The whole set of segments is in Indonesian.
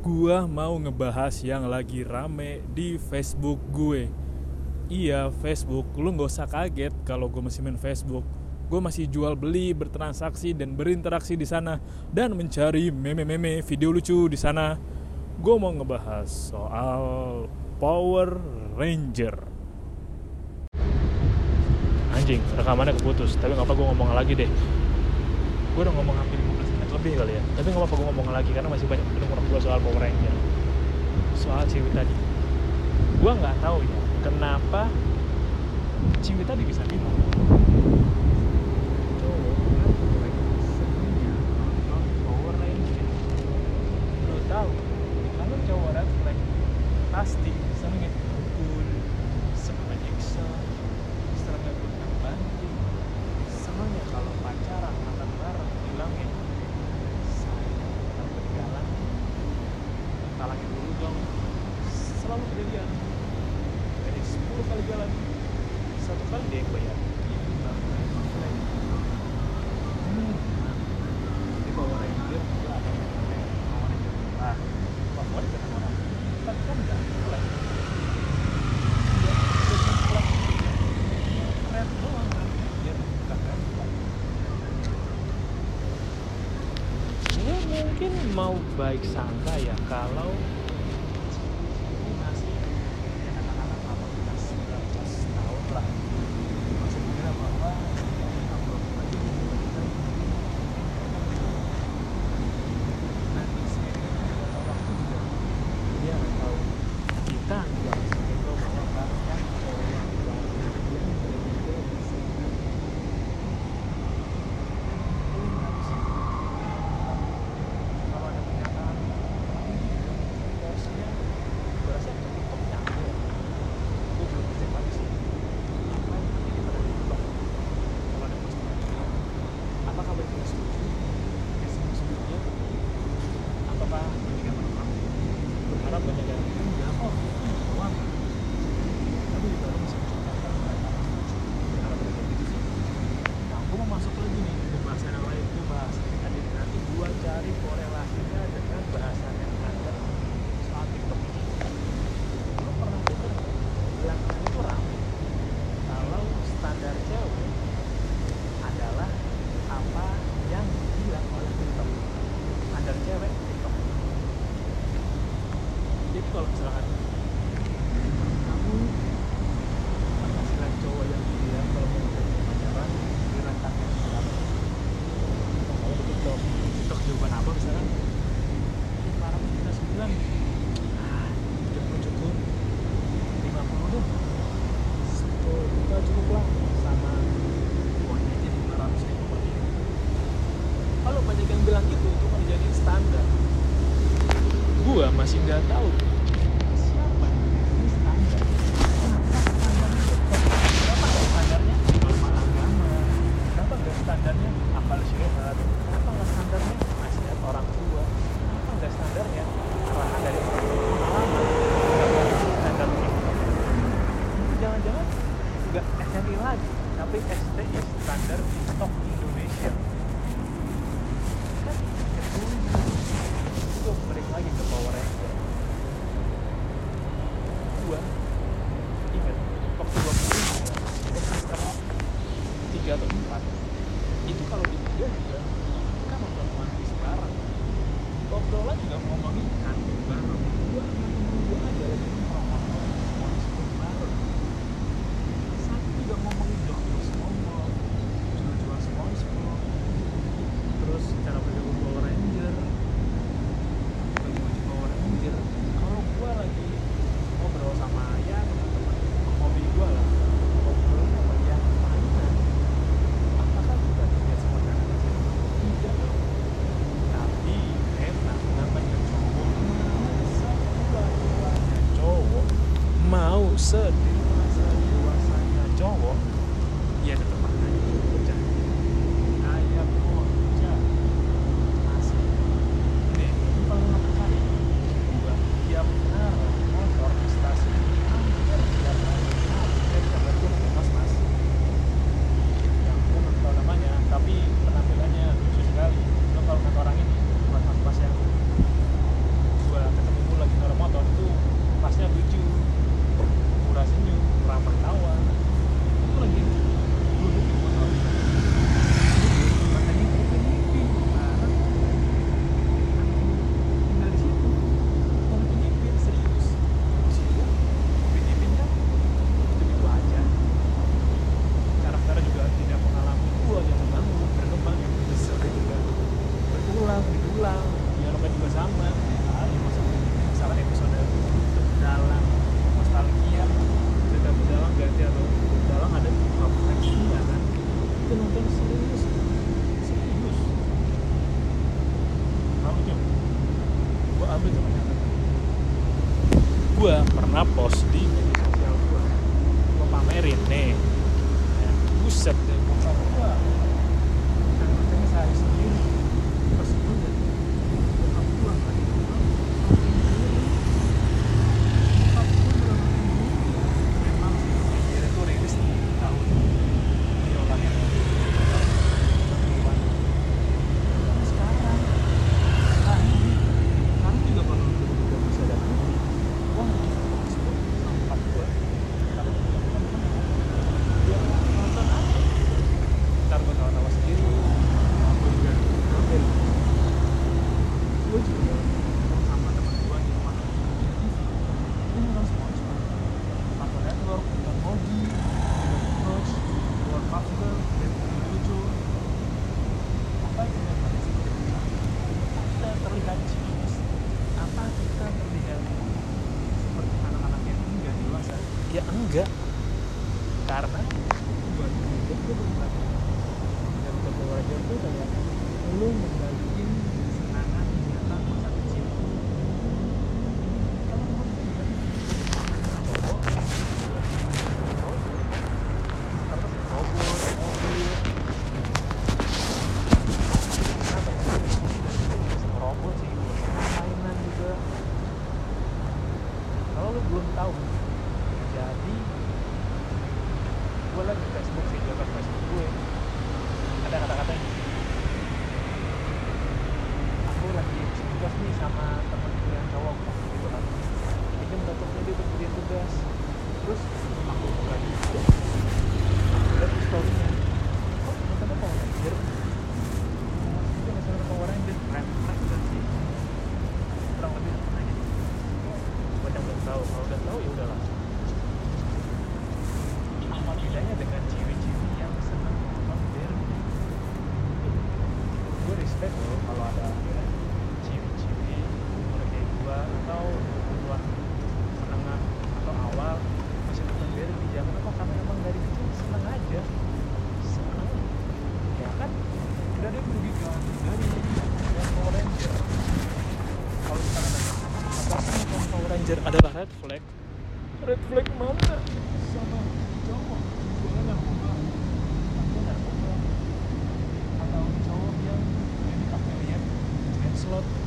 gue mau ngebahas yang lagi rame di Facebook gue. Iya, Facebook. Lu gak usah kaget kalau gue masih main Facebook. Gue masih jual beli, bertransaksi dan berinteraksi di sana dan mencari meme-meme video lucu di sana. Gue mau ngebahas soal Power Ranger. Anjing, rekamannya keputus. Tapi gak apa gue ngomong lagi deh. Gue udah ngomong hampir lebih kali ya. Tapi nggak apa-apa gue ngomong lagi karena masih banyak pendengar gue soal Power Ranger. Soal Ciwi tadi. Gue nggak tahu ya kenapa tadi bisa bingung baik sangka ya kalau masih nggak tahu. gue pernah post anjir adalah red flag. Red flag mana sama cowok. Atau yang di slot.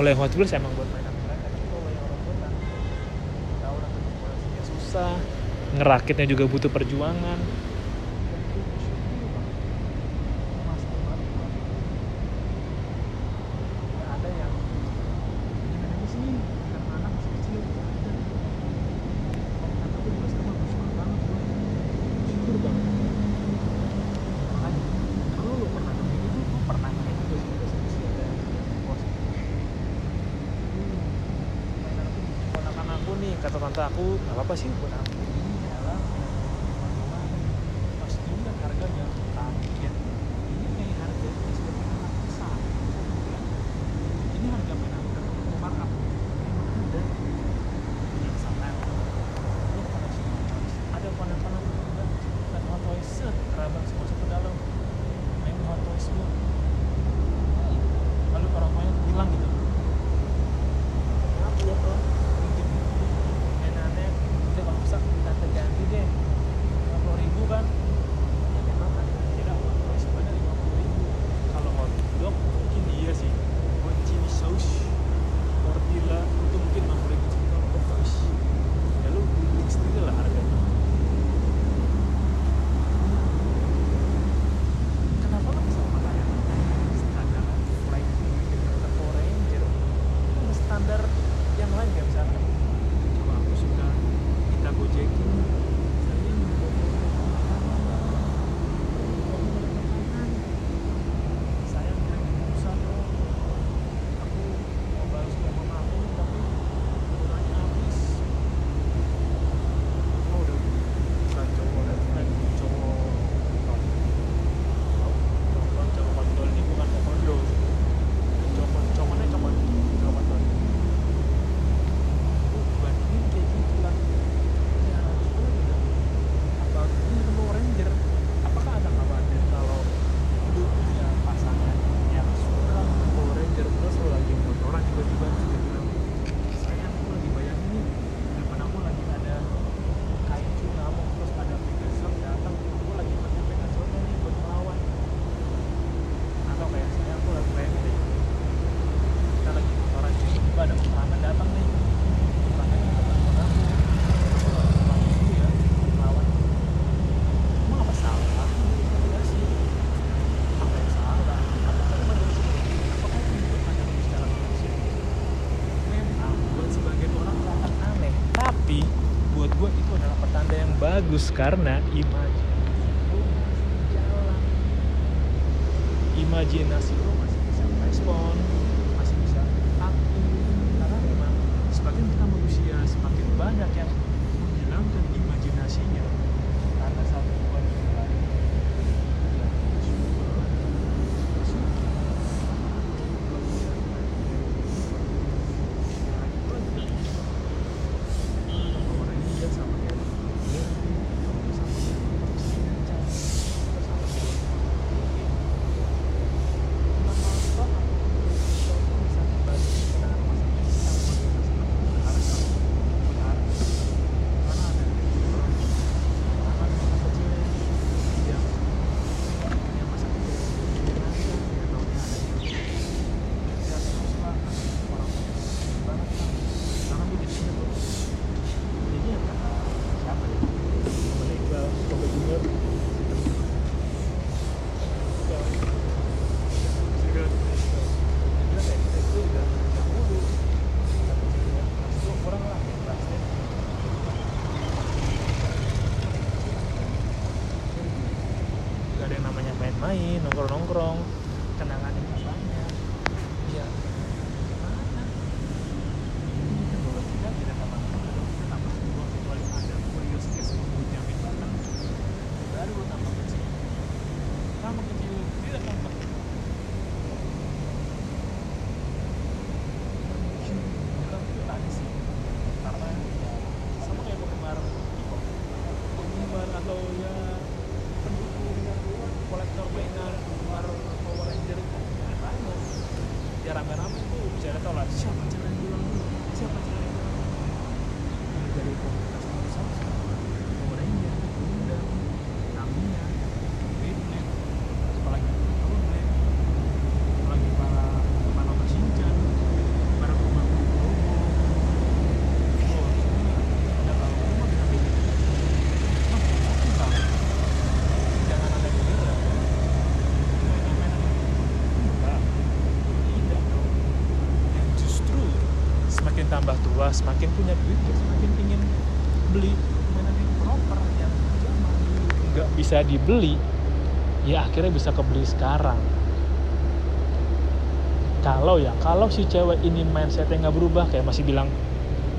kalau yang Hot Wheels emang buat mainan mereka. Kalau yang orang kota tahu orang susah ngerakitnya juga butuh perjuangan. aku nggak apa-apa sih bagus karena imajinasi jalan imajinasi lu masih bisa respon masih bisa aktif karena memang semakin kita manusia semakin banyak yang menghilangkan imajinasinya main-main, nongkrong-nongkrong, kenangan yang banyak. Ya, mana? Ini kan bahwa kita tidak tambah muda, kita tambah tua kecuali ada kurios case menjamin batang. Baru lo tambah kecil. Tambah kecil, tidak tambah. Mungkin bilang itu tadi sih, karena ya sama kayak penggemar K-pop, penggemar atau ya pendukung kolektor mainan penggemar Power Ranger itu ya banyak ya rame-rame tuh bisa tau lah siapa cara yang bilang dulu siapa cara yang bilang dulu Mulai dari komunitas Samsung Power Ranger Gundam Tamiya Beyblade apalagi Beyblade apalagi para pemain nonton Shinchan para pemain Robo oh ada kalau rumah bisa bikin Mas, mungkin banget jangan ada cedera mainan-mainan enggak tidak dong yang justru semakin tambah tua semakin punya duit ya semakin ingin beli mainan yang proper yang zaman. Nggak bisa dibeli ya akhirnya bisa kebeli sekarang. Kalau ya kalau si cewek ini mindsetnya nggak berubah kayak masih bilang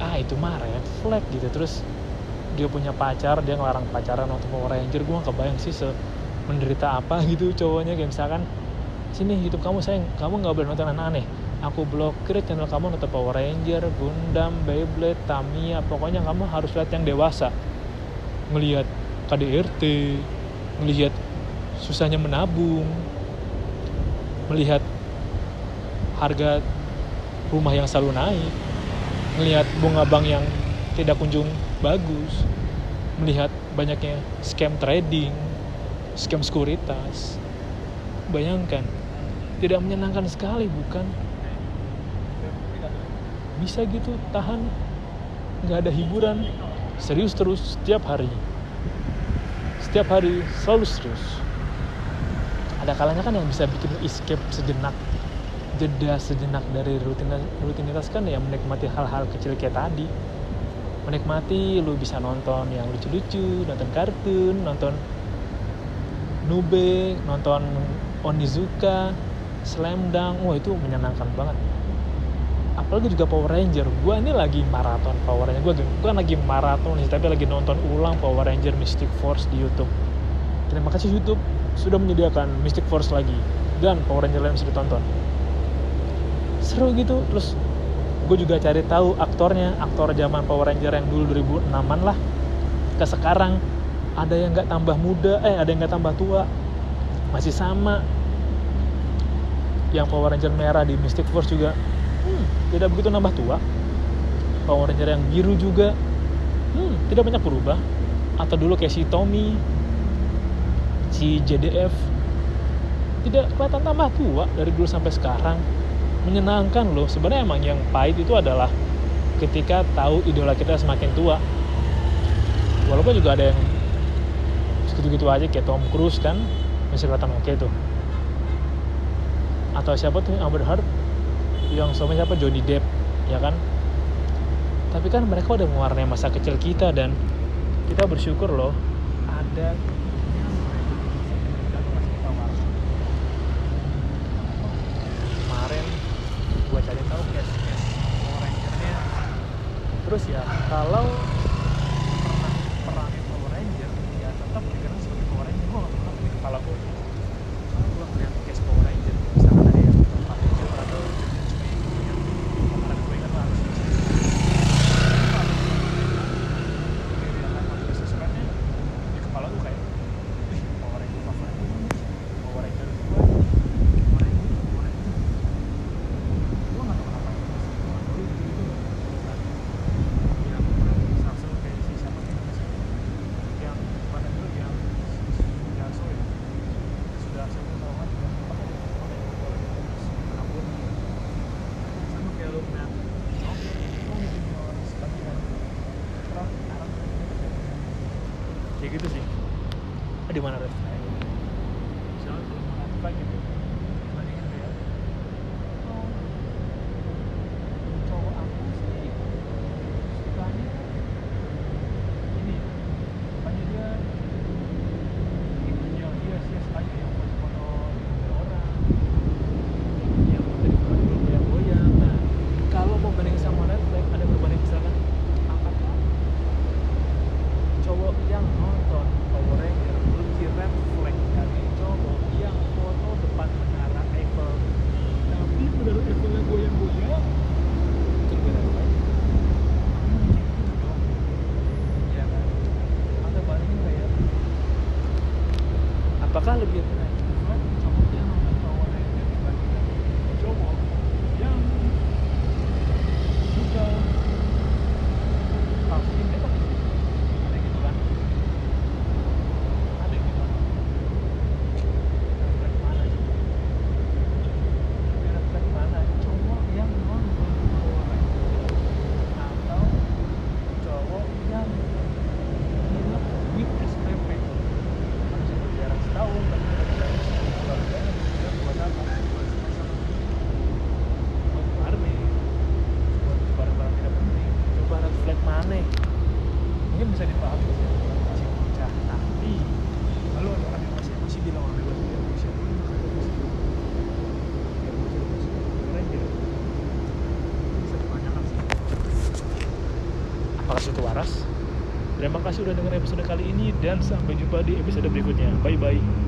ah itu mah red flag gitu. Terus dia punya pacar dia ngelarang pacaran nonton Power Ranger gue kebayang sih se menderita apa gitu cowoknya kayak misalkan sini YouTube kamu sayang kamu nggak boleh nonton aneh-aneh aku blokir channel kamu nonton Power Ranger Gundam Beyblade Tamiya. Pokoknya kamu harus lihat yang dewasa. Ngelihat KDRT melihat susahnya menabung melihat harga rumah yang selalu naik melihat bunga bank yang tidak kunjung bagus melihat banyaknya scam trading scam sekuritas. Bayangkan tidak menyenangkan sekali bukan bisa gitu tahan nggak ada hiburan serius terus setiap hari. Setiap hari selalu serius. Ada kalanya kan yang bisa bikin escape sejenak jeda sejenak dari rutinitas, rutinitas kan ya menikmati hal-hal kecil kayak tadi. Menikmati lu bisa nonton yang lucu-lucu nonton kartun nonton Nube nonton Onizuka Slam Dunk. Wah itu menyenangkan banget apalagi juga Power Ranger. Gue ini lagi maraton Power Ranger. Gue bukan lagi maraton nih tapi lagi nonton ulang Power Ranger Mystic Force di YouTube. Terima kasih YouTube sudah menyediakan Mystic Force lagi dan Power Ranger lain bisa ditonton. Seru gitu. Terus gue juga cari tahu aktornya aktor zaman Power Ranger yang dulu 2006an lah. Ke sekarang ada yang nggak tambah muda eh ada yang nggak tambah tua. Masih sama. Yang Power Ranger merah di Mystic Force juga tidak begitu nambah tua. Power Ranger yang biru juga. Hmm, tidak banyak berubah. Atau dulu kayak si Tommy si JDF tidak kelihatan tambah tua dari dulu sampai sekarang. Menyenangkan loh. Sebenarnya emang yang pahit itu adalah ketika tahu idola kita semakin tua. Walaupun juga ada yang segitu-gitu aja kayak Tom Cruise kan masih kelihatan oke tuh. Atau siapa tuh Amber Heard yang sama siapa? Johnny Depp ya kan? Tapi kan mereka udah mewarnai masa kecil kita dan kita bersyukur loh ada kemarin gue cari tahu cash terus ya kalau sudah dengar episode kali ini dan sampai jumpa di episode berikutnya. Bye bye.